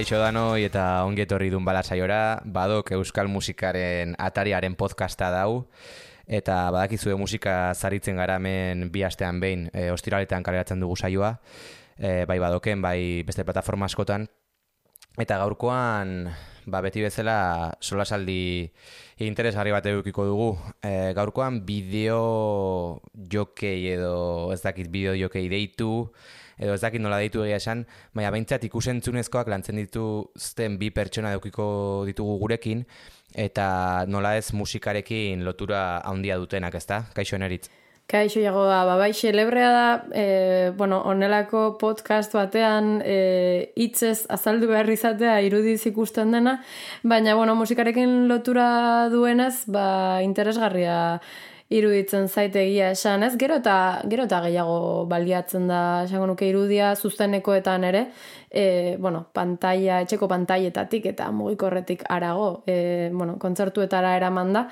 Kaixo danoi eta ongi etorri dun balasaiora, badok euskal musikaren atariaren podcasta dau, eta badakizue musika zaritzen gara hemen bi astean behin e, ostiraletan kaleratzen dugu saioa, e, bai badoken, bai beste plataforma askotan, eta gaurkoan ba, beti bezala solasaldi interesgarri bat edukiko dugu. E, gaurkoan bideo jokei edo ez dakit bideo jokei deitu, edo ez dakit nola deitu egia esan, baina behintzat ikusentzunezkoak lantzen dituzten bi pertsona edukiko ditugu gurekin, eta nola ez musikarekin lotura handia dutenak, ezta? Kaixo eneritz. Kaixo jago da, ba, bai, celebrea da, e, bueno, onelako podcast batean e, itzez azaldu behar izatea irudiz ikusten dena, baina, bueno, musikarekin lotura duenez, ba, interesgarria iruditzen zaitegia esan, ez? Gero eta, gero eta gehiago baliatzen da, esango nuke irudia, zuztenekoetan ere, e, bueno, pantalla, etxeko pantaietatik eta mugikorretik arago, e, bueno, kontzertuetara eraman da,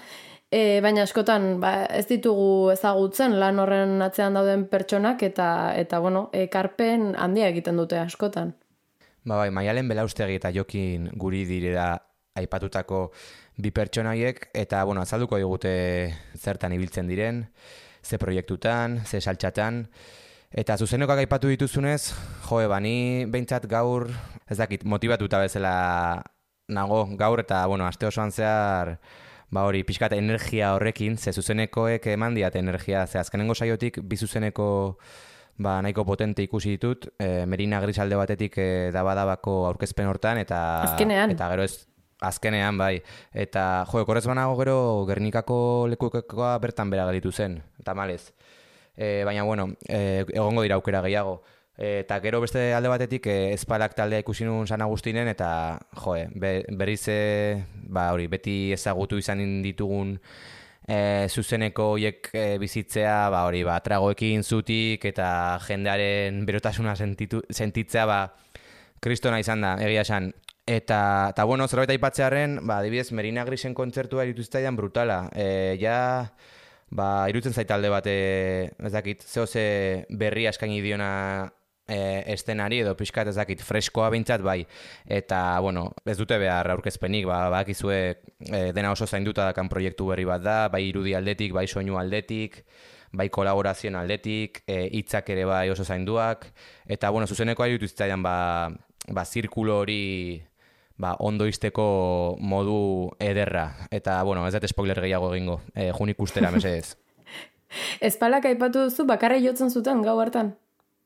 e, baina askotan ba, ez ditugu ezagutzen lan horren atzean dauden pertsonak eta, eta bueno, ekarpen handia egiten dute askotan. Ba bai, maialen belaustegi eta jokin guri direra aipatutako bi pertsonaiek eta bueno, azalduko digute zertan ibiltzen diren, ze proiektutan, ze saltxatan eta zuzenokak aipatu dituzunez, jo, bani behintzat gaur, ez dakit, motibatuta bezala nago gaur eta bueno, aste osoan zehar ba hori, pixkat energia horrekin, ze zuzenekoek eman diat energia, ze azkenengo saiotik bi zuzeneko ba, nahiko potente ikusi ditut, e, Merina Grisalde batetik e, dabadabako aurkezpen hortan, eta, Azkenean. eta gero ez Azkenean, bai. Eta, jo, korrez banago gero, Gernikako lekukekoa bertan bera galitu zen, eta malez. E, baina, bueno, e, egongo dira aukera gehiago. E, eta gero beste alde batetik, e, espalak taldea ikusi nun San Agustinen, eta, jo, be, berriz, e, ba, hori, beti ezagutu izan ditugun e, zuzeneko hoiek e, bizitzea, ba, hori, ba, tragoekin zutik, eta jendearen berotasuna sentitu, sentitzea, ba, kristona izan da, egia esan, Eta, eta bueno, zerbait aipatzearen, ba, adibidez, Merina Grisen kontzertua irituztaidan brutala. E, ja, ba, irutzen zait alde bat, ez dakit, zeo ze berri askaini diona e, estenari edo pixkat ez dakit, freskoa bintzat bai. Eta, bueno, ez dute behar aurkezpenik, ba, ba e, dena oso zainduta dakan proiektu berri bat da, bai irudi aldetik, bai soinu aldetik, bai kolaborazioan aldetik, e, hitzak ere bai oso zainduak. Eta, bueno, zuzenekoa irutzen ba, ba, zirkulo hori ba, ondo izteko modu ederra. Eta, bueno, ez dut spoiler gehiago egingo, e, jun ikustera, mesedez. Espalak aipatu duzu, bakarra jotzen zuten gau hartan?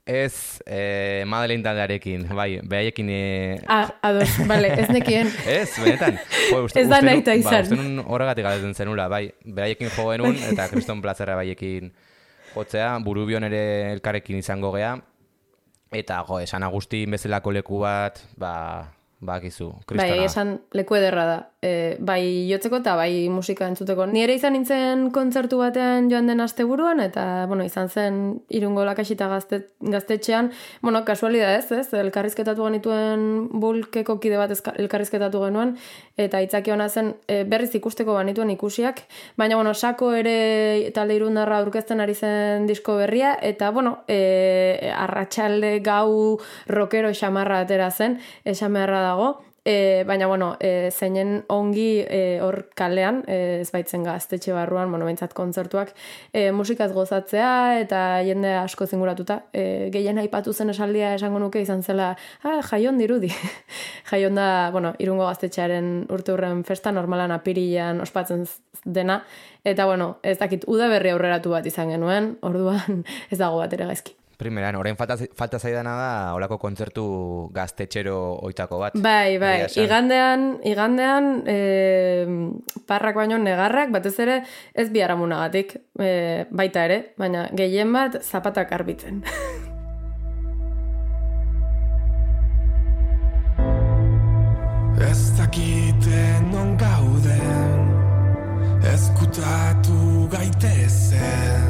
Ez, e, Madeleine taldearekin, bai, behaiekin... E... Ah, ados, bale, ez nekien. ez, benetan. Jo, uste, ez da nahi ta izan. Ba, uste nun horregatik galetzen zenula, bai, behaiekin jo genuen, eta Kriston Plazerra behaiekin jotzea, burubion ere elkarekin izango gea, eta, jo, esan Agustin bezalako leku bat, ba, bakizu, kristona. Bai, esan leku ederra da. E, bai jotzeko eta bai musika entzuteko. Ni ere izan nintzen kontzertu batean joan den asteburuan eta, bueno, izan zen irungo lakasita gazte, gaztetxean. Bueno, kasualida ez, ez? Elkarrizketatu genituen bulkeko kide bat elkarrizketatu genuen eta itzaki hona zen e, berriz ikusteko banituen ikusiak. Baina, bueno, sako ere talde irundarra aurkezten ari zen disko berria eta, bueno, e, arratsalde gau rokero xamarra atera zen, esan beharra dago. E, baina, bueno, e, zeinen ongi e, hor kalean, e, ez baitzen gaztetxe barruan, bueno, bentsat kontzertuak, e, musikaz gozatzea eta jende asko zinguratuta. E, gehien aipatu zen esaldia esango nuke izan zela, ah, jaion dirudi. jaion da, bueno, irungo gaztetxearen urte hurren festa, normalan apirian ospatzen dena. Eta, bueno, ez dakit, udaberri aurreratu bat izan genuen, orduan ez dago bat ere gaizki. Primeran, orain falta, falta zaidana da olako kontzertu gaztetxero oitako bat. Bai, bai, igandean, igandean e, parrak baino negarrak, batez ere ez biharamunagatik, e, baita ere, baina gehien bat zapatak arbitzen. Ez dakite non gauden, ezkutatu gaitezen.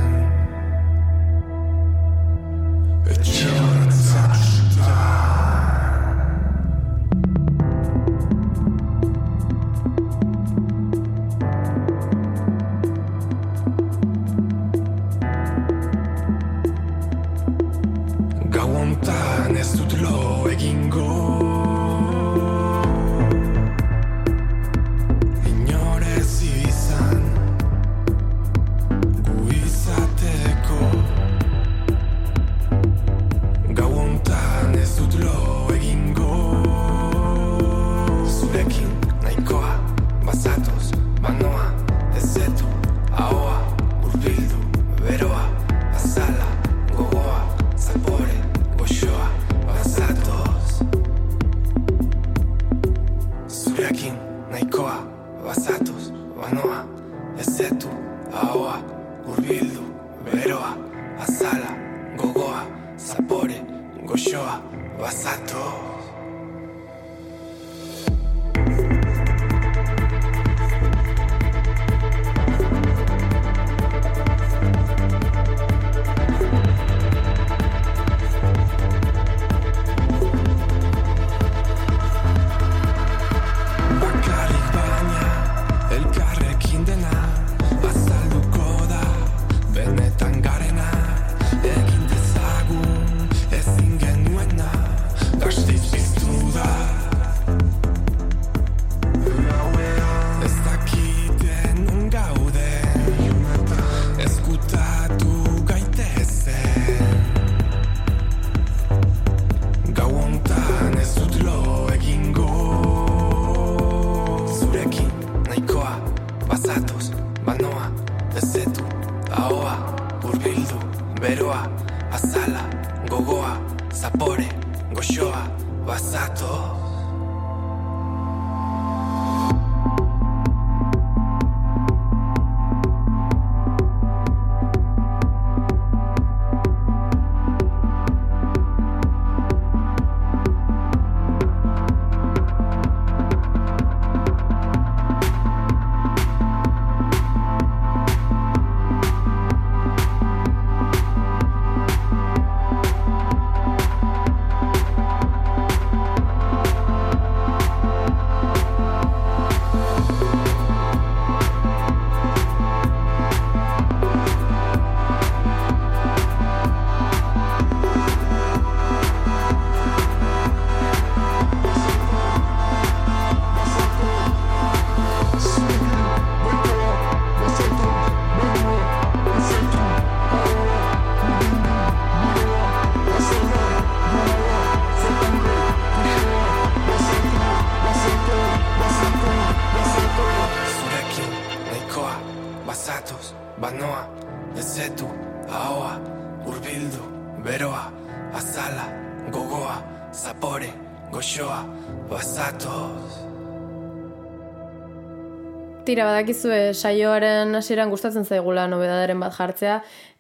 Tira badakizue saioaren hasieran gustatzen zaigula nobedaderen bat jartzea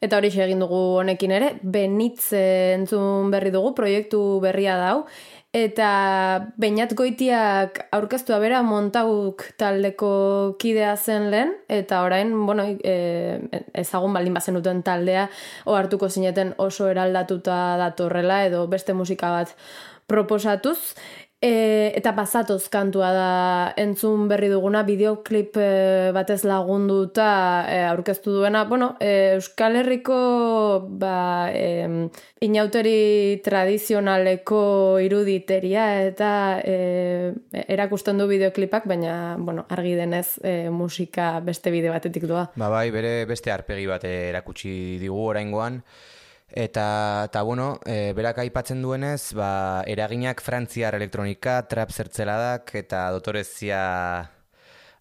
eta hori egin dugu honekin ere. Benitz eh, entzun berri dugu proiektu berria dau eta Beñat Goitiak aurkeztua bera montauk taldeko kidea zen lehen eta orain bueno, e, ezagun baldin bazen duten taldea ohartuko zineten oso eraldatuta datorrela edo beste musika bat proposatuz E, eta bazatoz kantua da entzun berri duguna bideoklip e, batez lagunduta e, aurkeztu duena. Bueno, e, Euskal Herriko ba, e, inauteri tradizionaleko iruditeria eta e, erakusten du bideoklipak, baina bueno, argi denez e, musika beste bide batetik doa. Ba bai, bere beste arpegi bat erakutsi digu oraingoan. Eta, eta bueno, e, berak aipatzen duenez, ba, eraginak frantziar elektronika, trap zertzeladak eta dotorezia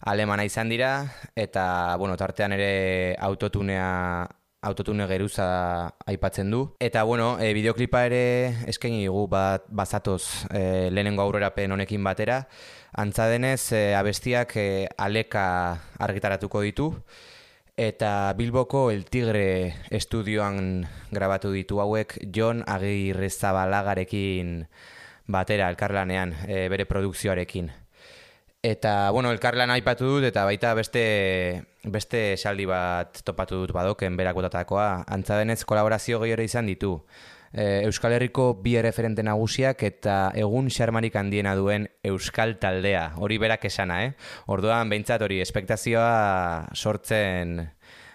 alemana izan dira. Eta, bueno, tartean ere autotunea autotune geruza aipatzen du. Eta, bueno, e, bideoklipa ere eskaini dugu bat, bazatoz e, lehenengo aurrerapen honekin batera. Antza denez, e, abestiak e, aleka argitaratuko ditu. Eta Bilboko El Tigre estudioan grabatu ditu hauek Jon Agirrezabalagarekin batera elkarlanean, e, bere produkzioarekin. Eta, bueno, elkarlan aipatu dut eta baita beste, beste esaldi bat topatu dut badoken berakotatakoa. Antza denez kolaborazio gehiore izan ditu e, Euskal Herriko bi referente nagusiak eta egun xarmarik handiena duen Euskal Taldea. Hori berak esana, eh? Orduan, behintzat hori, espektazioa sortzen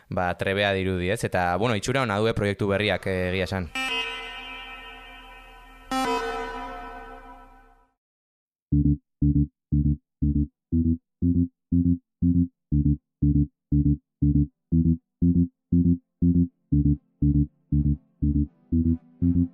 ba, trebea dirudi, ez? Eta, bueno, itxura hona due eh, proiektu berriak eh, egia esan. Thank you. Thank you.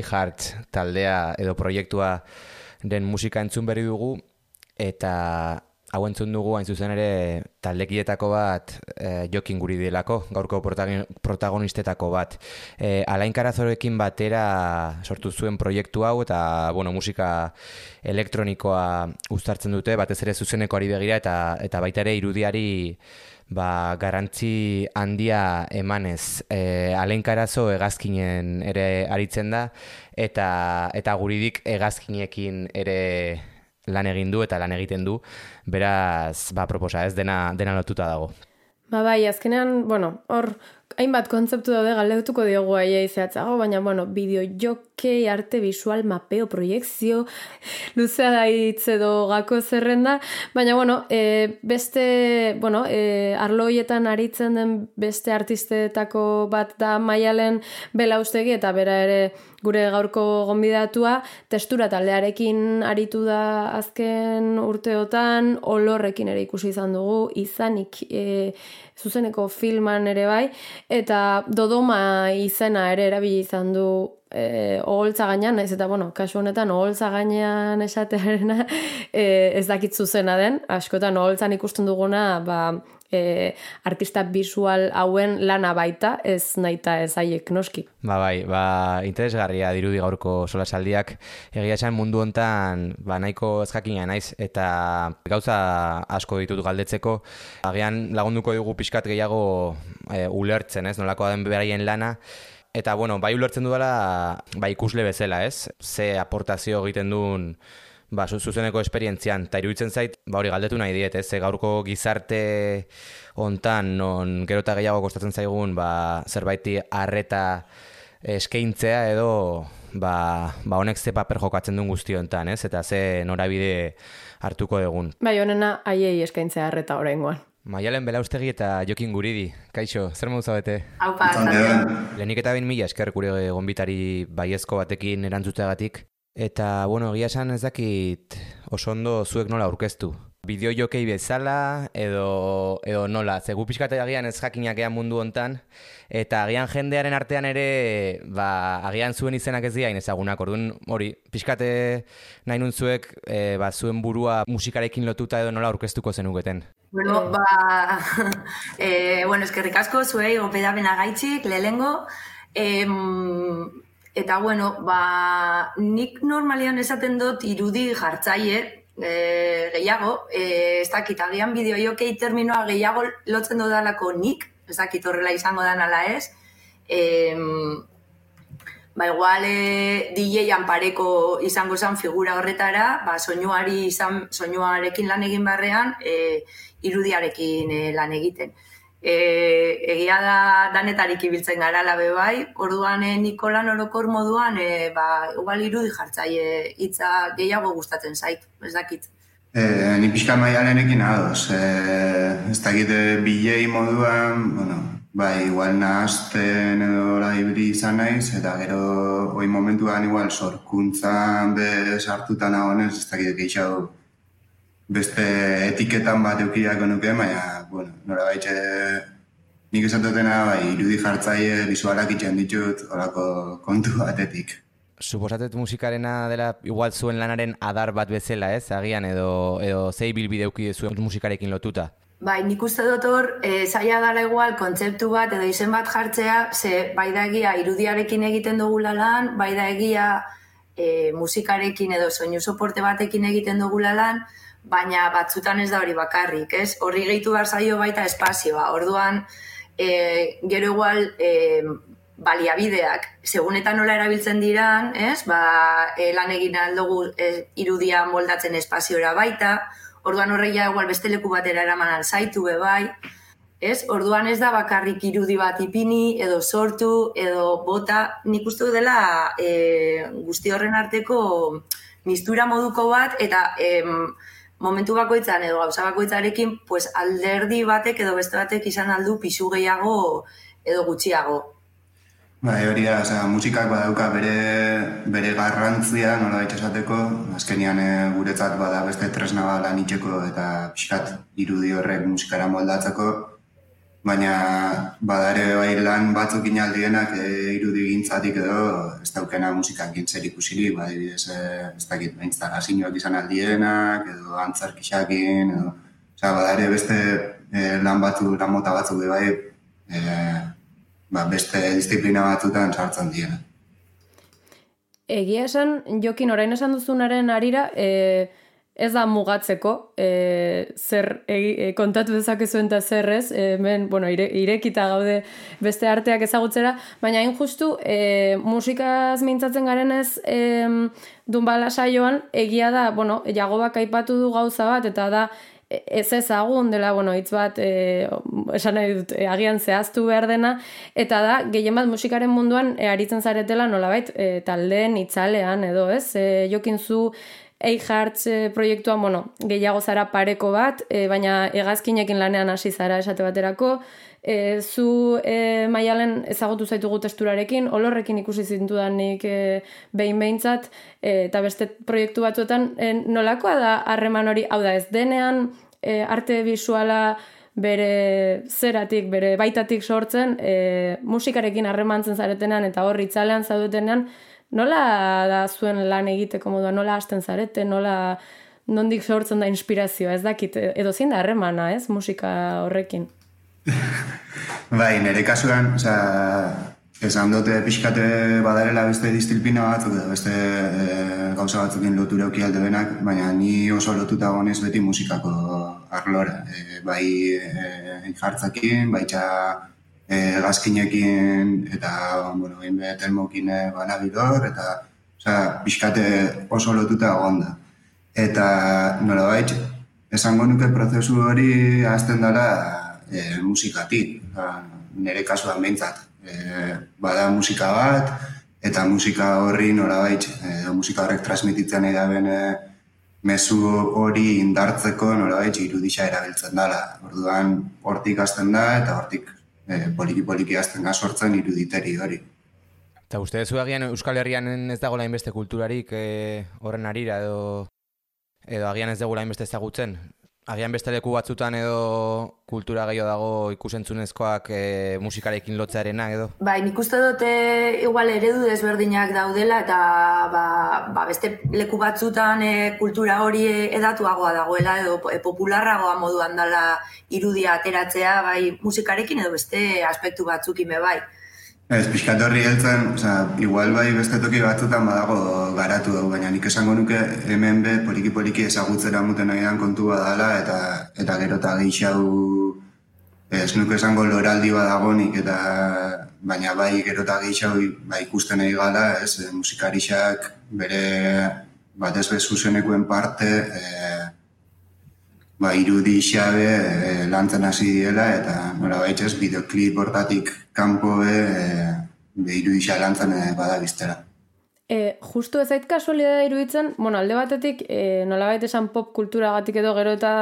A-Heart taldea edo proiektua den musika entzun berri dugu, eta hau entzun dugu hain zuzen ere taldekietako bat e, jokin guri delako, gaurko protagonistetako bat. E, Alain Karazoroekin batera sortu zuen proiektu hau eta bueno, musika elektronikoa uztartzen dute, batez ere zuzeneko ari begira eta, eta baita ere irudiari ba, garantzi handia emanez. E, Alain Karazo egazkinen ere aritzen da eta, eta guridik egazkinekin ere lan egin du eta lan egiten du, beraz, ba, proposa ez, dena, dena lotuta dago. Ba bai, azkenean, bueno, hor, hainbat kontzeptu daude galdetuko diogu aia izeatzago, baina, bueno, bideo jokei, arte visual, mapeo, proiektzio, luzea da edo gako zerrenda, baina, bueno, e, beste, bueno, e, arloietan aritzen den beste artistetako bat da maialen belaustegi, eta bera ere, gure gaurko gonbidatua testura taldearekin aritu da azken urteotan, olorrekin ere ikusi izan dugu, izanik e, zuzeneko filman ere bai, eta dodoma izena ere erabili izan du e, oholtza gainean, naiz eta bueno, kasu honetan oholtza gainean esatearena e, ez dakit zuzena den, askotan oholtzan ikusten duguna, ba, e, artista visual hauen lana baita, ez naita ez haiek noski. Ba bai, ba, interesgarria dirudi gaurko solasaldiak egia esan mundu hontan ba, nahiko ezjakina naiz eta gauza asko ditut galdetzeko agian lagunduko dugu pixkat gehiago e, ulertzen, ez, nolako den beraien lana Eta, bueno, bai ulertzen dudala, bai ikusle bezala, ez? Ze aportazio egiten duen ba, zuzeneko esperientzian, eta iruditzen zait, ba, hori galdetu nahi diet, ez, gaurko gizarte hontan, non gero eta gehiago kostatzen zaigun, ba, zerbaiti arreta eskaintzea edo, ba, ba honek ze paper jokatzen duen guzti hontan, ez, eta ze norabide hartuko egun. Bai, honena aiei eskaintzea arreta horrengoan. Maialen belaustegi eta jokin guridi. Kaixo, zer modu zabete? Aupa, Lehenik eta bain mila esker gure gonbitari baiezko batekin erantzuteagatik. Eta, bueno, egia esan ez dakit oso ondo zuek nola aurkeztu. Bideo jokei bezala edo, edo nola, zegu pixkate agian ez jakinak ean mundu hontan eta agian jendearen artean ere ba, agian zuen izenak ez diain ezagunak, orduan hori, pixkate nahi nun zuek e, ba, zuen burua musikarekin lotuta edo nola aurkeztuko zenuketen. Bueno, ba, e, bueno, eskerrik asko zuei, gopeda bena gaitxik, lehengo, Eta bueno, ba, nik normalian esaten dut irudi jartzaile e, gehiago, e, ez dakit, agian bideo jokei terminoa gehiago lotzen dudalako nik, ez dakit horrela izango da nala ez, e, ba, igual e, DJ-an pareko izango zen figura horretara, ba, soinuari izan, soinuarekin lan egin barrean, e, irudiarekin e, lan egiten e, egia da danetarik ibiltzen gara labe bai, orduan e, Nikolan orokor moduan, e, ba, igual irudi jartzaile hitza gehiago gustatzen zait, ez dakit. E, ni pixka maialenekin ados, e, ez dakit bilei moduan, bueno, bai, igual nahazten edo laibri izan naiz, eta gero hoi momentuan igual sorkuntzan bez hartutan agonez, ez dakit gehiago beste etiketan bat eukideako nuke, baina, bueno, nora baitxe, nik esatutena, bai, irudi jartzaile, bizualak itxen ditut, horako kontu batetik. Suposatet musikarena dela igual zuen lanaren adar bat bezala, ez? Agian edo, edo zei bilbide zuen musikarekin lotuta. Bai, nik uste dut hor, e, zaila dala igual, kontzeptu bat edo izen bat jartzea, ze bai da egia irudiarekin egiten dugula lan, bai da egia e, musikarekin edo soinu soporte batekin egiten dugula lan, baina batzutan ez da hori bakarrik, ez? Horri gehitu behar zaio baita espazioa, orduan e, gero igual e, baliabideak, segunetan nola erabiltzen diran, ez? Ba, e, lan egin aldugu e, irudia moldatzen espaziora baita, orduan horreia igual beste leku batera eraman alzaitu be bai, ez? Orduan ez da bakarrik irudi bat ipini, edo sortu, edo bota, nik uste dela e, guzti horren arteko mistura moduko bat, eta em, momentu bakoitzan edo gauza bakoitzarekin pues alderdi batek edo beste batek izan aldu pisu gehiago edo gutxiago. Bai, hori da, oza, musikak badauka bere, bere garrantzia, nola baita esateko, azkenian e, guretzat bada beste tresna bat lan itxeko eta pixkat irudi horrek musikara moldatzeko, baina badare bai lan batzuk inaldienak e, irudi ekintzatik edo ez daukena musikakin zer ikusirik, ba, adibidez, eh, ez dakit, instalazioak izan aldienak, edo antzarkixakin, edo, osea, bada ere beste eh, lan batzu, lan mota batzuk be bai, eh, ba, beste disiplina batzutan sartzen diena. Egia esan, Jokin, orain esan duzunaren arira, e, ez da mugatzeko, e, zer e, kontatu dezakezuen eta zer ez, e, hemen, bueno, ire, irekita gaude beste arteak ezagutzera, baina hain justu, e, musikaz mintzatzen garen ez, e, dunbala saioan, egia da, bueno, jagobak aipatu du gauza bat, eta da, ez ezagun dela, bueno, hitz bat, e, esan nahi dut, e, agian zehaztu behar dena, eta da, gehien bat musikaren munduan e, aritzen zaretela nolabait, e, taldeen itzalean edo, ez? E, jokin zu, Eihartz e, proiektuan, bueno, gehiago zara pareko bat, e, baina hegazkinekin lanean hasi zara esate baterako, e, zu e, maialen ezagutu zaitugu testurarekin, olorrekin ikusi zintudanik e, behin behintzat, e, eta beste proiektu batzuetan, e, nolakoa da harreman hori, hau da ez denean, e, arte visuala bere zeratik, bere baitatik sortzen, e, musikarekin harremantzen zaretenean eta hor itzalean zaudetenean, nola da zuen lan egiteko modua, nola hasten zarete, nola nondik sortzen da inspirazioa, ez dakit, edo zein da harremana, ez, musika horrekin? bai, nire kasuan, oza, esan dute pixkate badarela beste distilpina batzuk, edo beste e, gauza batzukin lotura alde benak, baina ni oso lotuta gonez beti musikako arlora. E, bai e, jartzakin, bai txa e, gazkinekin, eta, bueno, inbe termokin banabidor, eta, oza, pixkate oso lotuta egon Eta, nola baitz, esango nuke prozesu hori azten dara e, musikatik, nire kasuan behintzat. E, bada musika bat, eta musika horri norabait, e, musika horrek transmititzen nahi da bene mezu hori indartzeko norabait irudisa erabiltzen dela. Orduan hortik hasten da eta hortik e, poliki poliki hasten da sortzen iruditeri hori. Eta uste zu agian Euskal Herrian ez dago inbeste kulturarik e, horren arira edo edo agian ez dugu inbeste ezagutzen agian beste leku batzutan edo kultura gehiago dago ikusentzunezkoak e, musikarekin lotzearena edo? Bai, nik uste dute igual eredu desberdinak daudela eta ba, ba beste leku batzutan e, kultura hori edatuagoa dagoela edo e, popularragoa moduan dela irudia ateratzea bai musikarekin edo beste aspektu batzukin bai. Ez, pixkat horri heltzen, oza, igual bai beste toki batzutan badago garatu dugu, baina nik esango nuke hemen be poliki-poliki ezagutzera muten nahian kontu badala, eta eta gero eta geixau ez nuke esango loraldi badagonik, eta baina bai gero eta geixau bai, ikusten nahi gala, ez, musikarixak bere batez bezuzenekuen parte, e, ba, irudi xabe e, lantzen hasi diela eta nola baitz bideoklip hortatik kanpo e, e, irudi lantzen e, bada biztera. E, justu ez ait kasualidadea iruditzen, bueno, alde batetik, e, nolabait esan pop kulturagatik edo gero eta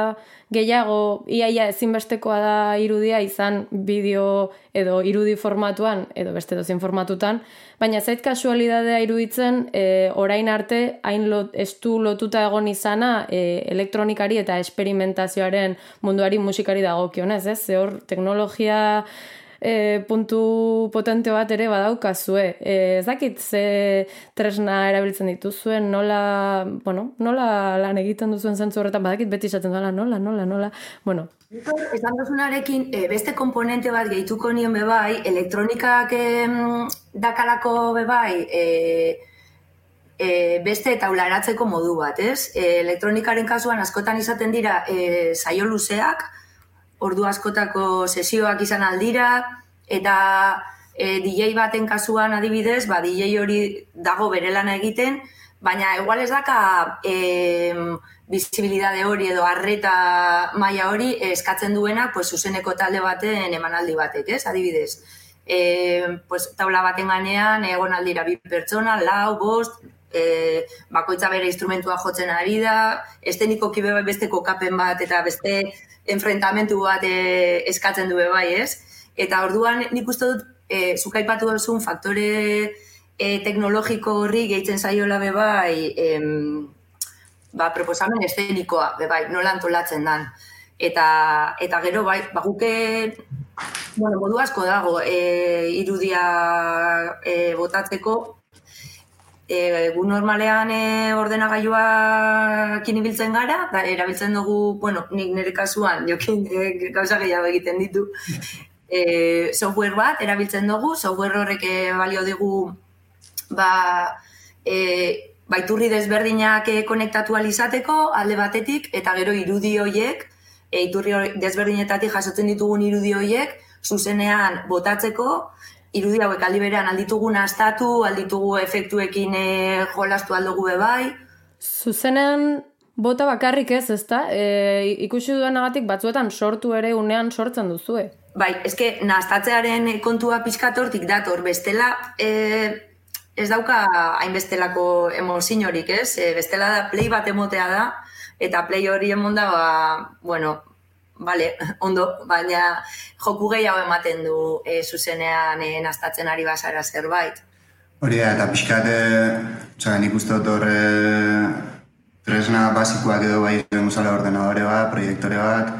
gehiago, iaia ezinbestekoa da irudia izan bideo edo irudi formatuan, edo beste dozin formatutan, baina zait kasualidadea iruditzen, e, orain arte, hain lot, estu lotuta egon izana e, elektronikari eta esperimentazioaren munduari musikari dagokionez, ez? Ze hor, teknologia e, puntu potente bat ere badaukazue. E, ez dakit ze tresna erabiltzen dituzuen, nola, bueno, nola lan egiten duzuen zentzu horretan, badakit beti izaten dela, nola, nola, nola, bueno. Esan duzunarekin, e, beste komponente bat gehituko nion bebai, elektronikak e, dakalako bebai, e, e, beste taularatzeko modu bat, ez? E, elektronikaren kasuan askotan izaten dira e, saio luzeak, ordu askotako sesioak izan aldira, eta e, DJ baten kasuan adibidez, ba, DJ hori dago bere lana egiten, baina igual ez daka e, bizibilidade hori edo arreta maila hori eskatzen duena pues, zuzeneko talde baten emanaldi batek, ez, adibidez. E, pues, taula baten ganean, egon aldira bi pertsona, lau, bost, e, bakoitza bere instrumentua jotzen ari da, esteniko kibe beste kokapen bat eta beste enfrentamentu bat e, eskatzen du bai, ez? Eta orduan nik uste dut e, zukaipatu duzun faktore e, teknologiko horri gehitzen zaiola be bai, em, ba, proposamen estenikoa be bai, nola antolatzen dan. Eta, eta gero bai, ba, guke Bueno, modu asko dago e, irudia e, botatzeko. E, gu normalean e, ordenagailuakin ibiltzen gara, da, erabiltzen dugu, bueno, nik nire kasuan, jokin e, gauza gehiago egiten ditu, e, software bat erabiltzen dugu, software horrek e, balio digu ba, e, baiturri desberdinak e, konektatu alizateko alde batetik, eta gero irudi hoiek, e, iturri desberdinetatik jasotzen ditugun irudi hoiek, zuzenean botatzeko, irudi hauek aldi berean alditugu nastatu, alditugu efektuekin e, jolastu aldugu bebai, Zuzenean bota bakarrik ez, ezta? E, ikusi dudanagatik batzuetan sortu ere unean sortzen duzue. Bai, eske nastatzearen kontua pizkatortik dator, bestela e, ez dauka hainbestelako emozinorik, ez? E, bestela da play bat emotea da, eta play hori emonda, ba, bueno, vale, ondo, baina joku gehiago ematen du e, zuzenean e, nastatzen ari bazara zerbait. Hori da, eta pixkat, e, osea, nik uste dut hor e, tresna basikoak edo bai demuzala ordenadore bat, proiektore bat,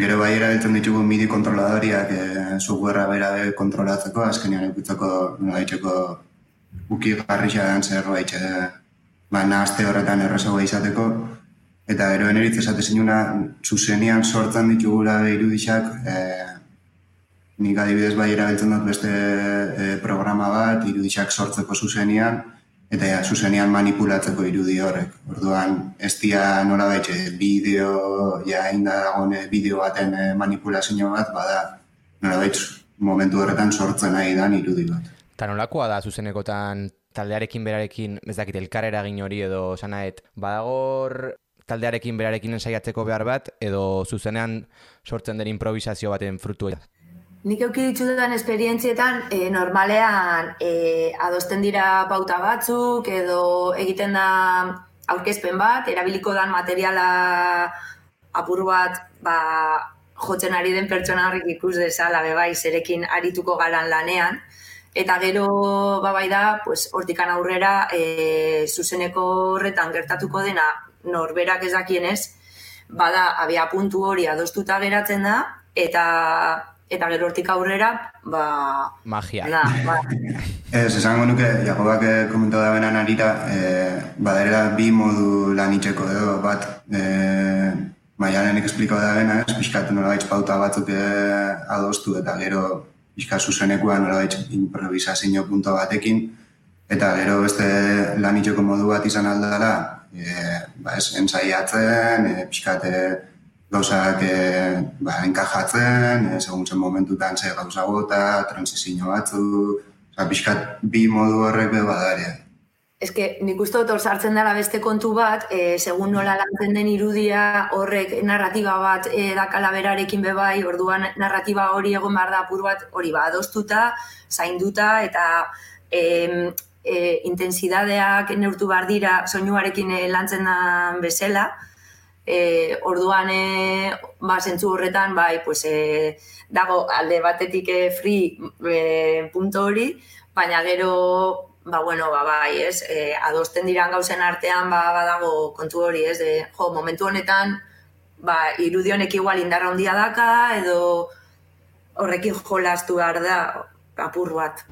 gero bai erabiltzen ditugu MIDI kontroladoriak e, softwarea bera be kontrolatzeko, azkenean ikutzeko nola uki garrisa den zerbait, e, ba, nahazte horretan errazagoa izateko, eta gero eneritz esate zinuna, zuzenian sortzen ditugula irudixak, e, Nik adibidez bai erabiltzen dut beste e, programa bat, irudixak sortzeko zuzenian, eta ja, zuzenian manipulatzeko irudi horrek. Orduan, ez dira nola baitxe, bideo, ja, inda dagoen bideo baten manipulazio bat, bada, nola momentu horretan sortzen nahi dan irudi bat. Eta nolakoa da zuzenekotan taldearekin berarekin, ez dakit, elkar eragin hori edo sanaet, badagor taldearekin berarekin ensaiatzeko behar bat, edo zuzenean sortzen den improvisazio baten frutua. Nik euki ditudan esperientzietan, e, normalean e, adosten dira pauta batzuk edo egiten da aurkezpen bat, erabiliko dan materiala apur bat ba, jotzen ari den pertsona horrik ikus dezala, bebai, zerekin arituko garan lanean. Eta gero, ba bai da, pues, hortikan aurrera, e, zuzeneko horretan gertatuko dena, norberak ez dakienez, bada, abia puntu hori adostuta geratzen da, eta eta gero hortik aurrera, ba... Magia. Na, ba, Ez, esango nuke, Jakobak eh, komentau da benan arita, e, badarela bi modu lan itxeko edo, bat, e, maialenek esplikau da bena, ez, pixkatu nola pauta batzuk e, adostu, eta gero pixka zuzenekua nola improvisazio punto batekin, eta gero beste lan itxeko modu bat izan aldala, e, ba ez, ensaiatzen, e, pixkat e, gauzak e, ba, enkajatzen, e, segun zen momentutan ze gauza bota, transizio batzu, oza, pixkat bi modu horrek be badare. eske nik uste dut sartzen dela beste kontu bat, e, segun nola lantzen den irudia horrek narratiba bat e, dakala berarekin bebai, orduan narratiba hori egon behar da apur bat hori ba, adostuta, zainduta eta e, e, intensidadeak neurtu behar dira soinuarekin e, lantzen den bezala, e, orduan e, ba, zentzu horretan bai, pues, e, dago alde batetik e, free e, punto hori, baina gero ba, bueno, ba, bai, ez, e, adosten diran gauzen artean ba, badago kontu hori, ez, de, jo, momentu honetan ba, irudionek igual indarra handia daka, edo horrekin jolastu behar da apur bat.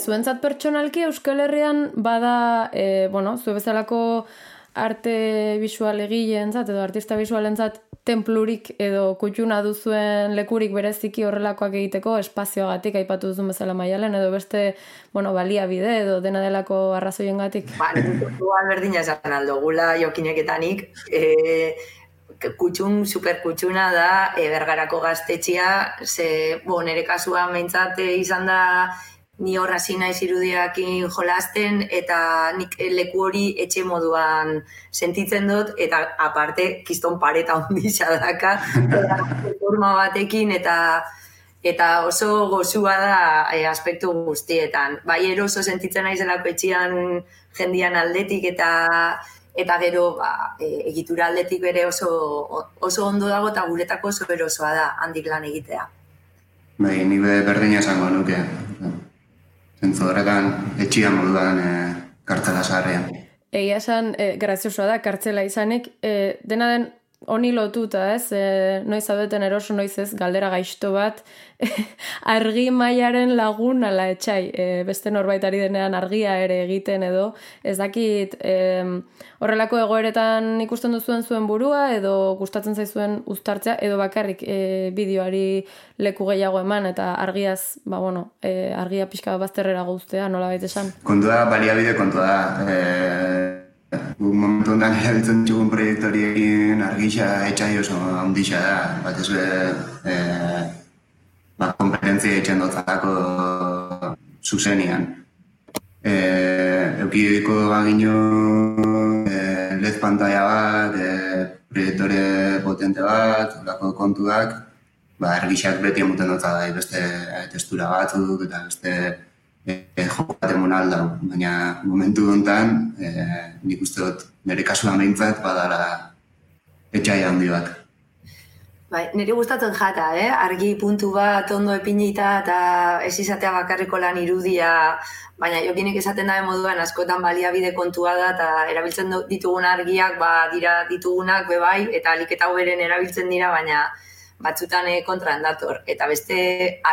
Zuentzat pertsonalki Euskal Herrian bada, e, bueno, zu bezalako arte visual egileentzat edo artista visualentzat templurik edo kutxuna duzuen lekurik bereziki horrelakoak egiteko espazioagatik aipatu duzun bezala maialen edo beste, bueno, baliabide edo dena delako arrazoiengatik. Ba, nik alberdina esan aldo, gula jokineketanik, e, kutxun, superkutxuna da, e, bergarako gaztetxia, ze, bo, nere kasuan behintzat e, izan da ni horra naiz irudiakin jolasten eta nik leku hori etxe moduan sentitzen dut eta aparte kiston pareta ondisa daka forma batekin eta eta oso gozua da e, aspektu guztietan. Bai eroso sentitzen naizelako etxean jendian aldetik eta eta gero ba, e, egitura aldetik bere oso, oso ondo dago eta guretako oso erosoa da handik lan egitea. Bai, ni berdina esango nuke. Zentzu horretan, etxia moduan e, kartzela zaharrean. Egia esan, e, graziosoa da, kartzela izanik, e, dena den honi lotuta, ez? E, noiz abeten eroso, noiz ez, galdera gaizto bat, argi mailaren lagun ala etxai, e, beste norbaitari denean argia ere egiten edo, ez dakit e, horrelako egoeretan ikusten duzuen zuen burua edo gustatzen zaizuen uztartzea edo bakarrik e, bideoari leku gehiago eman eta argiaz, ba bueno, e, argia pixka bazterrera guztea, nola baita esan? Kontua, baliabide kontua da. E... Guk momentu ondan erabiltzen txugun proiektoriekin argisa etxai oso handisa da. Bat ez e, ba, kompetentzia etxen dotzako zuzenian. E, eukideko bagino e, led pantalla bat, e, proiektore potente bat, olako kontuak, ba, argisak beti emuten dutza da, beste e, testura batzuk eta beste e, e, joko bat emon aldau. Baina momentu honetan, e, nik uste dut, nire kasuan behintzat, badara etxai handi bat. Bai, nire gustatzen jata, eh? argi puntu bat ondo epinita eta ez izatea bakarriko lan irudia, baina jokinek esaten da moduan askotan baliabide kontua da eta erabiltzen ditugun argiak ba, dira ditugunak bebai eta aliketa beren erabiltzen dira, baina batzutan eh, kontran dator. Eta beste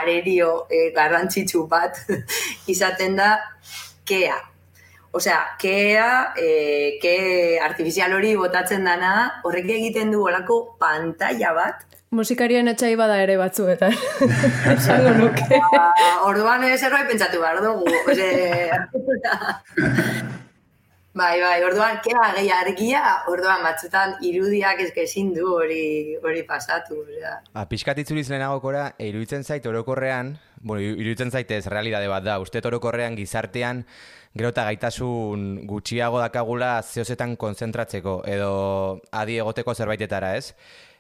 arerio eh, garrantzitsu bat izaten da kea. Osea, kea, eh, ke artifizial hori botatzen dana, horrek egiten du olako pantalla bat, Musikarien etxai bada ere batzuetan. Esango nuke. Ba, orduan ez erroi pentsatu behar dugu. bai, bai, orduan, kea gehi argia, orduan batzutan irudiak ezkezin du hori hori pasatu. Ja. A, ba, piskat itzuliz lehenagokora, iruditzen zait orokorrean, bueno, iruditzen zaitez realidade bat da, uste orokorrean gizartean, gero eta gaitasun gutxiago dakagula zehozetan konzentratzeko, edo adi egoteko zerbaitetara, ez?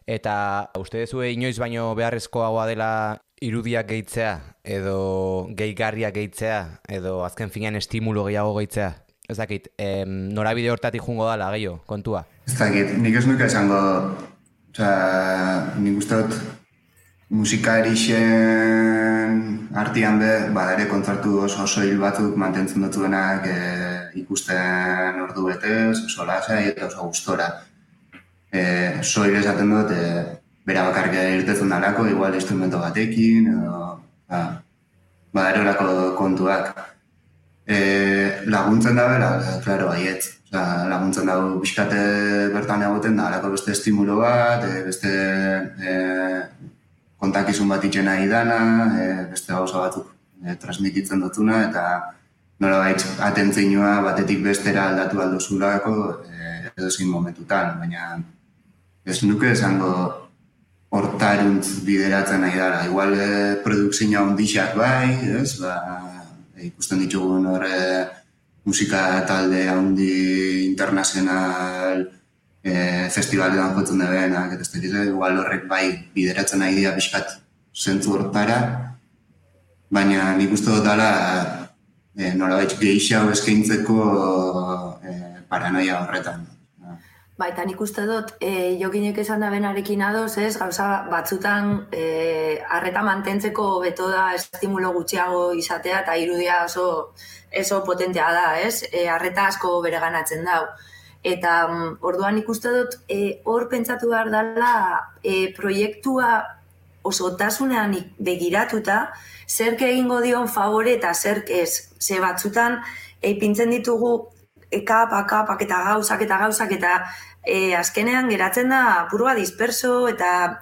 Eta uste duzu inoiz baino beharrezkoagoa dela irudiak gehitzea, edo gehigarriak gehitzea, edo azken finean estimulo gehiago gehitzea? Ez dakit, em, norabide hortatik jungo dala gehiago, kontua? Ez dakit, nik ez nuke esango, oza, nik uste dut musikari artian be, ba, ere kontzertu oso oso hil batzuk mantentzen dutuenak e, ikusten ordu betez, oso lasai eta oso gustora e, soil esaten dut, e, bera bakarrik irtetzen dalako, igual instrumento batekin, edo, ba, ba erorako kontuak. E, laguntzen da bera, klaro, baietz. Osa, laguntzen dago biskate bertan egoten da, alako beste estimulo bat, e, beste e, kontakizun bat itxena idana, e, beste gauza batzuk e, transmititzen dutuna, eta nola baitz atentzeinua batetik bestera aldatu aldo zulako, e, edo zein momentutan, baina ez nuke esango hortaruntz bideratzen nahi dara. Igual e, produkzioa ondixak bai, ez? Ba, ikusten ditugun horre musika talde handi internazional e, festivaletan jotzen debenak, eta ez dira, igual horrek bai bideratzen nahi dira bizkat zentzu hortara, baina nik uste dut dala e, nola baitz gehiago eskaintzeko e, paranoia horretan. Bai, eta nik uste dut, e, jokinek esan da benarekin adoz, ez, gauza batzutan e, arreta mantentzeko beto da estimulo gutxiago izatea eta irudia oso, oso potentea da, ez, e, arreta asko bere ganatzen dau. Eta mm, orduan ikuste dut, e, hor pentsatu behar dela e, proiektua osotasunean ik- begiratuta, zerk egingo dion favore eta zerk ez. Ze batzutan, eipintzen ditugu e, kapa, kapak eta gauzak eta gauzak eta e, azkenean geratzen da purua disperso eta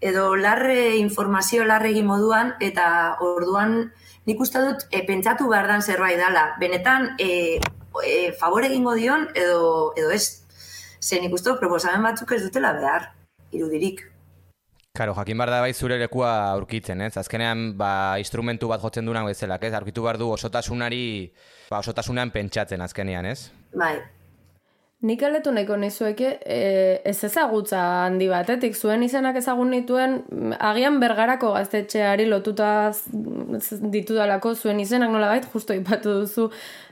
edo larre informazio larregi moduan eta orduan nik uste dut e, pentsatu behar dan zerbait dela. Benetan e, e, favore egingo dion edo, edo ez. Ze nik uste dut proposamen batzuk ez dutela behar, irudirik. Karo, jakin behar da bai zure lekua aurkitzen, ez? Azkenean, ba, instrumentu bat jotzen duenak bezalak, ez? Aurkitu behar du osotasunari, ba, osotasunean pentsatzen azkenean, ez? Bai, Nik aletu nahiko nizueke e, ez ezagutza handi batetik, zuen izenak ezagun nituen, mm, agian bergarako gaztetxeari lotuta ditudalako zuen izenak nola bait, justo ipatu duzu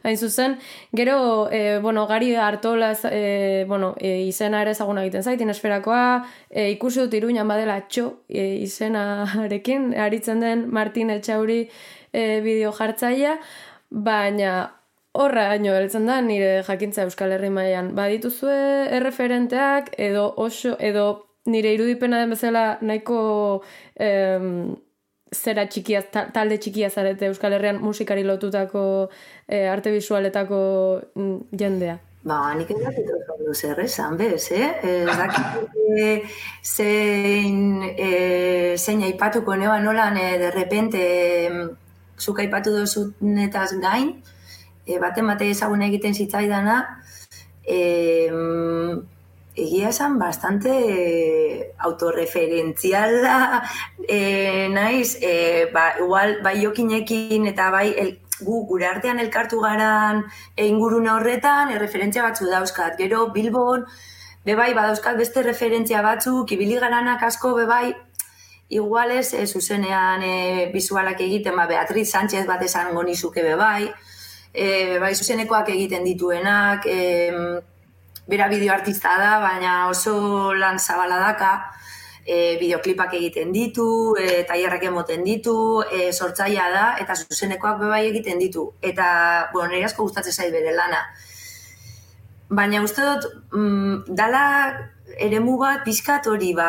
hain zuzen. Gero, e, bueno, gari hartola e, bueno, e, izena ere ezaguna egiten zait, inesferakoa, e, ikusi dut iruñan badela txo e, izenarekin, aritzen den Martin Etxauri e, bideo jartzaia, baina horra haino heltzen da nire jakintza Euskal Herri mailan. Badituzue erreferenteak edo oso edo nire irudipena den bezala nahiko em, zera txikia, ta- talde txikia zarete Euskal Herrian musikari lotutako eh, arte visualetako mm, jendea. Ba, nik ez dakit oso zer esan, bez, eh? Ez dakit eh, zein, eh, zein aipatuko neba nolan eh, de repente em, zuk aipatu dozunetaz gain, eh, bate mate ezaguna egiten zitzaidana, eh, egia esan bastante eh, autorreferentziala eh, naiz, eh, ba, igual bai jokinekin eta bai el, gu gure artean elkartu garan e, ingurune horretan, erreferentzia batzu dauzkat. Gero Bilbon, bebai badauzkat beste referentzia batzuk, ibili garanak asko bebai, igual ez, e, zuzenean e, bizualak egiten, ba, Beatriz Sánchez bat esango nizuke bebai, e, bebai zuzenekoak egiten dituenak, e, bera bideoartista da, baina oso lan zabala daka, e, bideoklipak egiten ditu, e, tailerrak emoten ditu, e, sortzailea da, eta zuzenekoak bebai egiten ditu. Eta, bueno, nire asko gustatzen zait bere lana. Baina uste dut, mm, dala eremu bat pizkat hori, ba,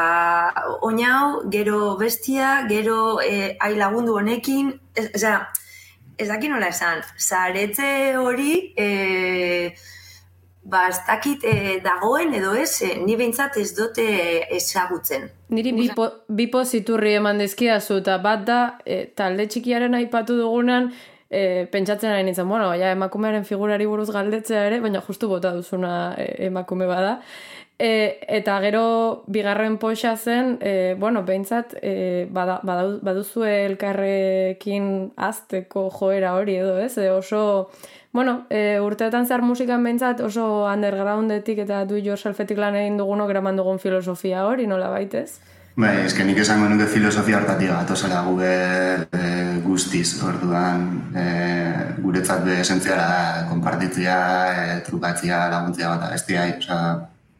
oinau, gero bestia, gero e, ai lagundu honekin, ez, ez, ez dakit nola esan, zaretze hori, e, ba, ez dakit e, dagoen edo ez, e, ni behintzat ez dute ezagutzen. Niri bi, po, bi poziturri eman dizkidazu eta bat da e, talde txikiaren aipatu dugunan e, pentsatzen ari nintzen, bueno, ja, emakumearen figurari buruz galdetzea ere, baina justu bota duzuna e, emakume bada. E, eta gero bigarren poxa zen, e, bueno, behintzat e, bada, badau- baduzue elkarrekin azteko joera hori edo, ez? E, oso, bueno, e, urteetan zehar musikan behintzat oso undergroundetik eta du yourselfetik lan egin dugunok eraman dugun filosofia hori, nola baitez? Bai, eske nik esango nuke filosofia hortatik gatozela gube e, guztiz, orduan e, guretzat be esentziala da, konpartitzea, e, trukatzea, laguntzea bat bestia, osea,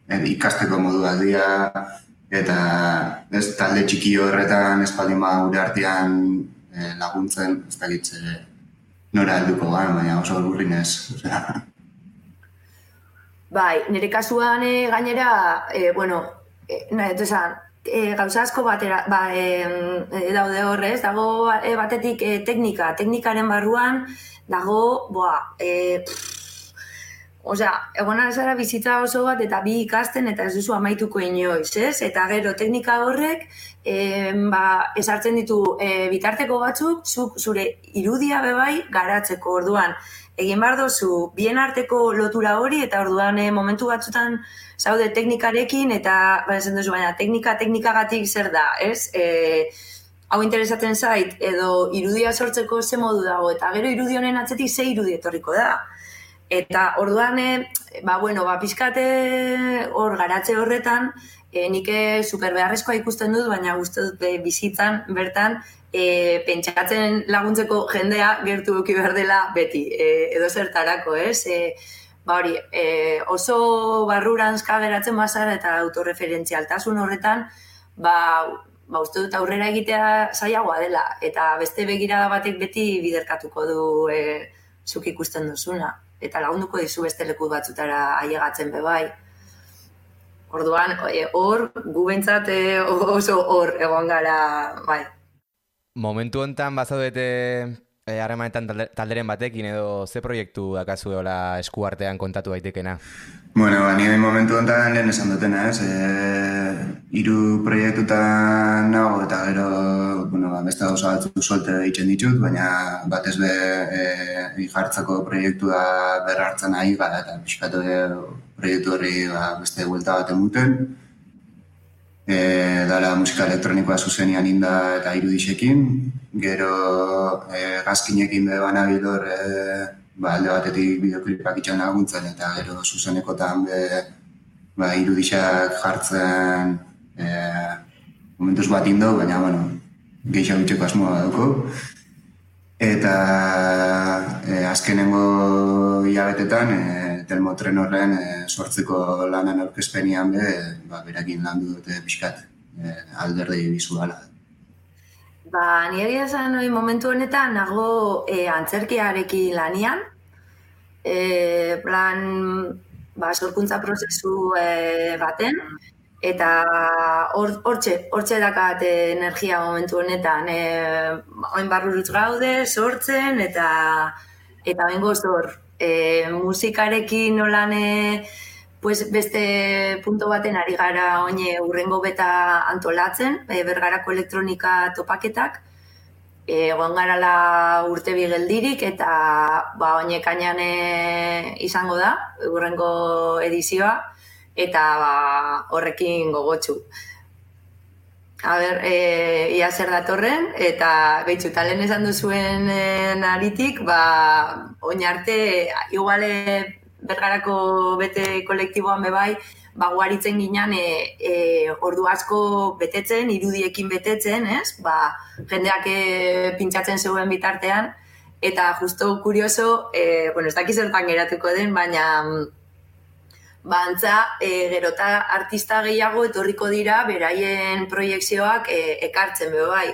e, ikasteko modu bat dira, eta ez talde txiki horretan espaldin gure artean e, laguntzen, ez dakit ze nora helduko gan, baina oso urrin ez, Bai, nire kasuan e, gainera, e, bueno, e, nahi esan, e, gauza asko batera, ba, e, daude horrez, dago e, batetik e, teknika, teknikaren barruan dago, boa, e, Osea, egon zara bizitza oso bat eta bi ikasten eta ez duzu amaituko inoiz, ez? Eta gero teknika horrek e, ba, esartzen ditu e, bitarteko batzuk, zuk zure irudia bebai garatzeko orduan. Egin behar dozu bien arteko lotura hori eta orduan e, momentu batzutan zaude teknikarekin eta ba, esan duzu, baina teknika teknikagatik zer da, ez? E, hau interesatzen zait edo irudia sortzeko ze modu dago eta gero irudi honen atzetik ze irudi etorriko da. Eta orduan, e, ba, bueno, ba, pizkate hor garatze horretan, e, nik eh, super beharrezkoa ikusten dut, baina uste dut bizitzan, bertan, e, pentsatzen laguntzeko jendea gertu eduki behar dela beti, e, edo zertarako, ez? E, ba hori, e, oso barruranzka geratzen bazara eta autorreferentzialtasun horretan, ba, ba uste dut aurrera egitea zailagoa dela, eta beste begirada batek beti biderkatuko du e, zuk ikusten duzuna eta lagunduko dizu beste leku batzutara ailegatzen be bai. Orduan, e, hor, gu bentsat e, oso hor egon gara, bai. Momentu hontan bazaudete eh, harremanetan talde- talderen batekin edo ze proiektu dakazu hola eskuartean kontatu daitekena? Bueno, ba, nire momentu honetan lehen esan dutena, ez? E, iru proiektutan nago eta gero, bueno, ba, beste gauza batzuk solte egiten ditut, baina batez be e, jartzeko proiektua berrartzen ari gara eta pixkatu e, proiektu horri ba, beste buelta bat emuten. E, dala musika elektronikoa zuzenian inda eta irudisekin, gero e, gazkinekin be banabilor e, ba, alde batetik bideoklipak itxan laguntzen eta gero zuzenekotan be ba, irudisak jartzen e, momentuz bat indo, baina bueno, gehiago bitxeko asmoa dauko. Eta e, azkenengo hilabetetan e, Telmotren horren e, sortzeko lanan aurkezpenian be, ba, berakin landu dute pixkat e, alderdi bizuala. Ba, nire egia esan momentu honetan nago e, antzerkiarekin lanian. E, plan, ba, sorkuntza prozesu e, baten. Eta hor- hortxe, hortxe dakat e, energia momentu honetan. E, oin barrurutz gaude, sortzen, eta eta bengo zor. E, musikarekin nolan e, pues beste punto baten ari gara oine urrengo beta antolatzen, e, bergarako elektronika topaketak, egon garala urte bi geldirik eta ba oine kainan izango da, urrengo edizioa, eta ba, horrekin gogotsu. A ber, e, ia zer datorren, eta behitzu, talen esan duzuen e, naritik, ba, oin arte, iguale bergarako bete kolektiboan bebai, ba, guaritzen ginen e, e, ordu asko betetzen, irudiekin betetzen, ez? Ba, jendeak e, pintxatzen zeuen bitartean, eta justo kurioso, e, bueno, ez dakiz zertan geratuko den, baina ba, antza, e, gerota artista gehiago etorriko dira beraien proiekzioak e, ekartzen be bai.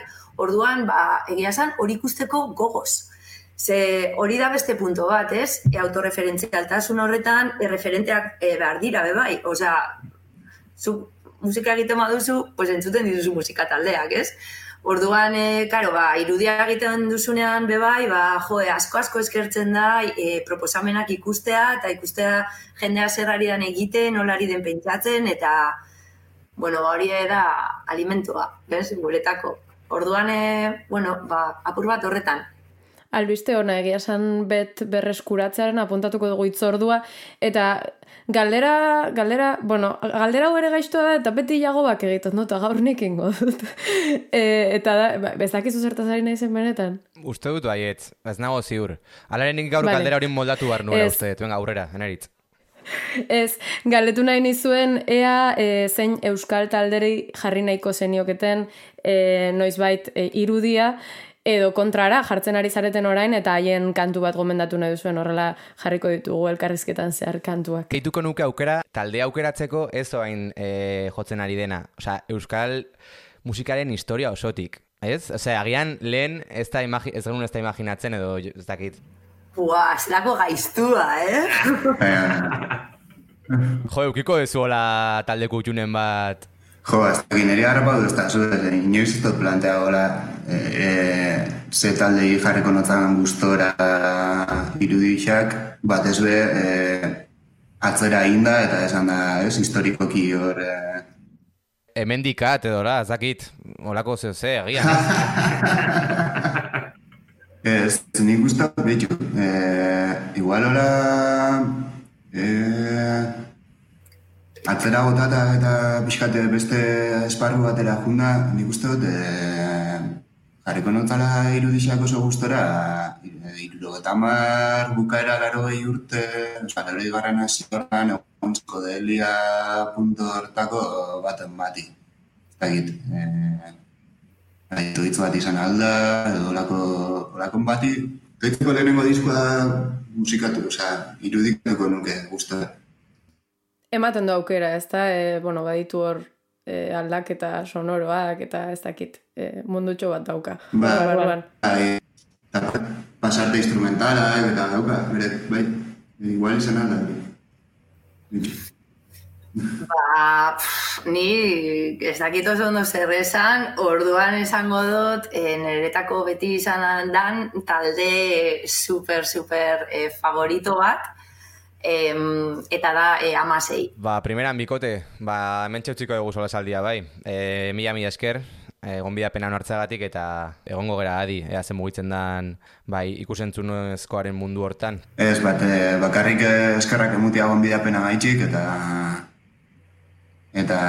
Orduan, ba, egia esan, hori ikusteko gogoz. Ze hori da beste punto bat, ez? E, autorreferentzialtasun horretan, e, referenteak e, behar dira, be bai. Osea, zu musika egiten baduzu, pues entzuten dituzu musika taldeak, ez? Orduan, e, karo, ba, irudia egiten duzunean bebai, ba, jo, e, asko asko eskertzen da e, proposamenak ikustea, eta ikustea jendea zer ari dan egiten, nola ari den pentsatzen, eta, bueno, ba, hori da alimentua, bez, guretako. Orduan, e, bueno, ba, apur bat horretan. Albiste ona egia esan bet berreskuratzearen apuntatuko dugu itzordua eta galdera, galdera, bueno, galdera hau ere gaiztoa da eta beti jagobak egiten dut, eta gaur nik ingo dut. e, eta da, ba, bezakizu zertaz ari nahi zen benetan? Uste dut baietz, ez nago ziur. Alaren gaur Vale. kaldera hori moldatu behar nuela uste dut, aurrera, eneritz. Ez, galdetu nahi nizuen ea e, zein euskal talderi jarri nahiko zenioketen e, noizbait e, irudia edo kontrara jartzen ari zareten orain eta haien kantu bat gomendatu nahi duzuen horrela jarriko ditugu elkarrizketan zehar kantuak. Keituko nuke aukera, talde aukeratzeko ez oain e, jotzen ari dena. Osea, euskal musikaren historia osotik. Ez? Osea, agian lehen ez da, imagi, ez genuen ez da imaginatzen edo ez dakit. Bua, zelako gaiztua, eh? Baina, Jo, eukiko dezu hola talde kutxunen bat. Jo, ez dakit, nire harrapa du ez da, zu, inoiz ez dut plantea gola, e, e, ze taldei jarriko notzan gustora irudixak, batez be, e, atzera inda eta esan da, ez, historikoki hor, e, Hemendikat edo, la, ez dakit, holako zeo ze, agian. ez? Nik uste dut betxu. E, igual ora... E, atzera gotata eta pixkate beste esparru batera junda, nik uste dut e, jarriko notzala irudixak oso gustora iruro mar bukaera laro gehi urte, oza, laro garran horren egon delia punto hortako baten bati. Ez dakit, e, Aitu hitz bat izan alda, edo olako, olakon bati. Gaitzeko lehenengo diskoa musikatu, osea, irudikako nuke guztua. Ematen du aukera, ez da, e, bueno, baditu hor e, aldaketa sonoroak eta ez dakit e, mundutxo bat dauka. Ba, Barruan. bai, eta pasarte instrumentalak eta dauka, bere, bai, igual izan alda. Ba, pff, ni ez dakit oso ondo zer esan, orduan esango dut, e, niretako beti izan dan talde super, super e, favorito bat, em, eta da e, amasei. Ba, primeran bikote, ba, hemen txautziko dugu sola saldia bai. E, mila mila esker, egon bidapena hartzagatik eta egongo gera adi, ea zen mugitzen dan bai, ikusentzunezkoaren mundu hortan. Ez, bat, e, bakarrik eh, eskerrak emutia egon bidapena gaitxik, eta eta,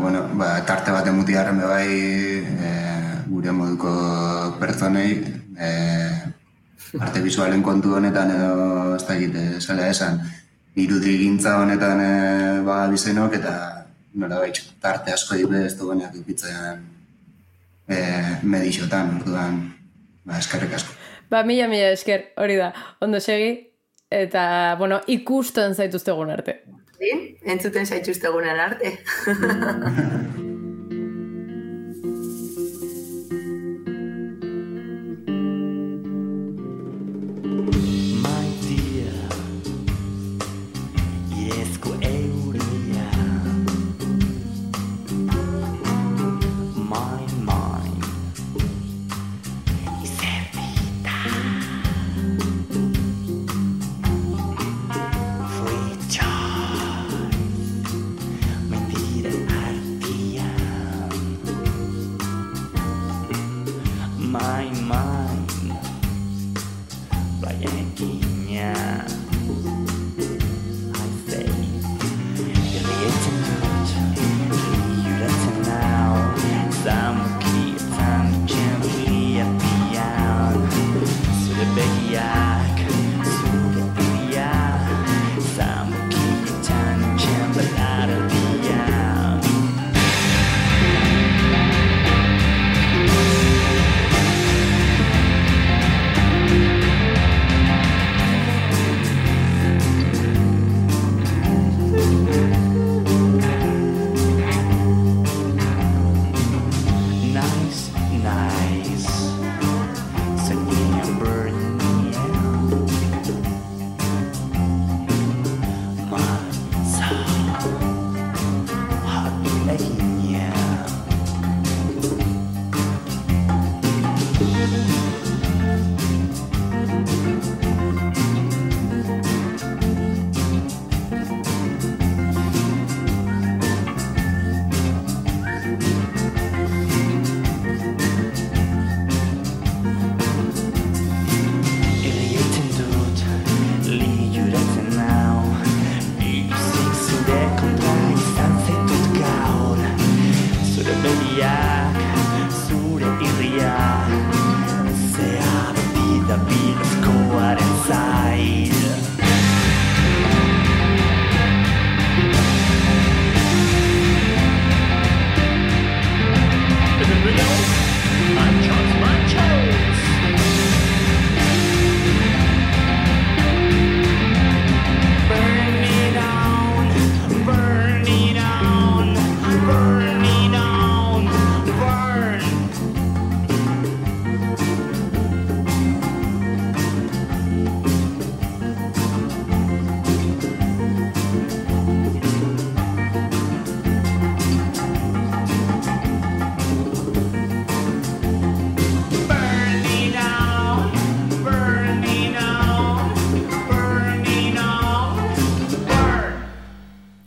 bueno, ba, tarte bat emutiarren bai e, gure moduko pertsonei e, arte visualen kontu honetan edo ez da egite, zela esan irudi gintza honetan e, ba, bizenok eta nola baitz, tarte asko dibe ez duenak ikitzen e, medixotan, orduan, ba, eskerrik asko. Ba, mila, mila esker, hori da, ondo segi, eta, bueno, ikusten zaituztegun arte. Zin? Entzuten zaituztegunen arte.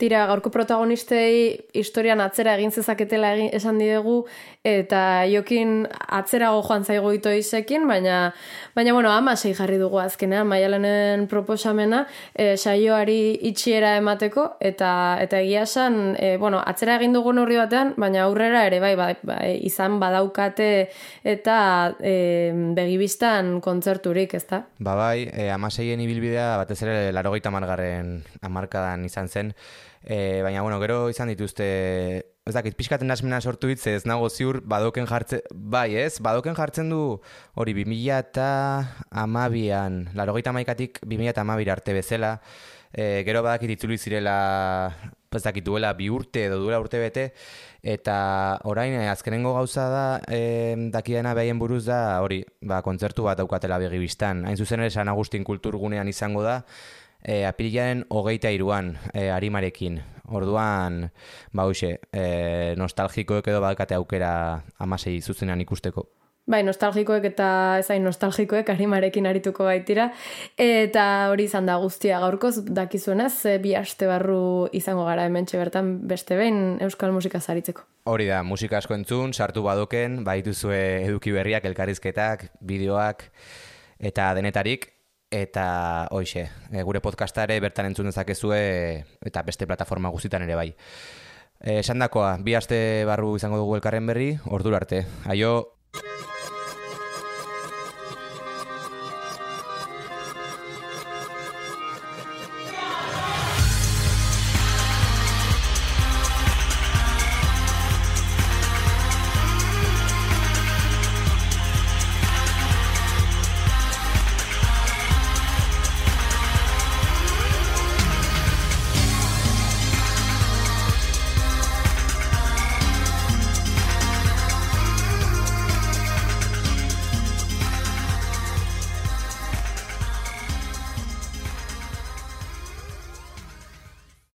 Tira, gaurko protagonistei historian atzera egin zezaketela egin, esan diegu, eta jokin atzerago joan zaigo ito izekin, baina, baina bueno, amasei jarri dugu azkenean, maialenen proposamena, e, saioari itxiera emateko, eta eta egia esan, e, bueno, atzera egin dugu neurri batean, baina aurrera ere bai, bai, bai izan badaukate eta e, begibistan kontzerturik, ezta? Ba bai, e, amaseien ibilbidea batez ere larogeita margarren amarkadan izan zen, e, baina bueno, gero izan dituzte, ez dakit, pixkaten asmena sortu hitz, ez nago ziur, badoken jartzen, bai ez, badoken jartzen du hori 2000 eta amabian, larogeita maikatik 2000 eta amabira arte bezala, e, gero badakit itzuli zirela, ez dakit duela bi urte edo duela urte bete, eta orain eh, azkenengo gauza da e, dakidana behaien buruz da hori, ba, kontzertu bat daukatela begibistan. Hain zuzen ere San Agustin kulturgunean izango da, e, apirilaren hogeita iruan e, arimarekin. Orduan, ba hoxe, e, nostalgikoek edo badakate aukera amasei zuzenean ikusteko. Bai, nostalgikoek eta ezain nostalgikoek arimarekin arituko baitira. Eta hori izan da guztia gaurkoz, dakizuenez, bi aste barru izango gara hemen bertan beste behin euskal musika zaritzeko. Hori da, musika asko entzun, sartu badoken, baituzue eduki berriak, elkarrizketak, bideoak, eta denetarik, eta hoxe, e, gure podcastare bertan entzun dezakezue, eta beste plataforma guztitan ere bai. E, esan dakoa, bi aste barru izango dugu elkarren berri, ordura arte. Aio,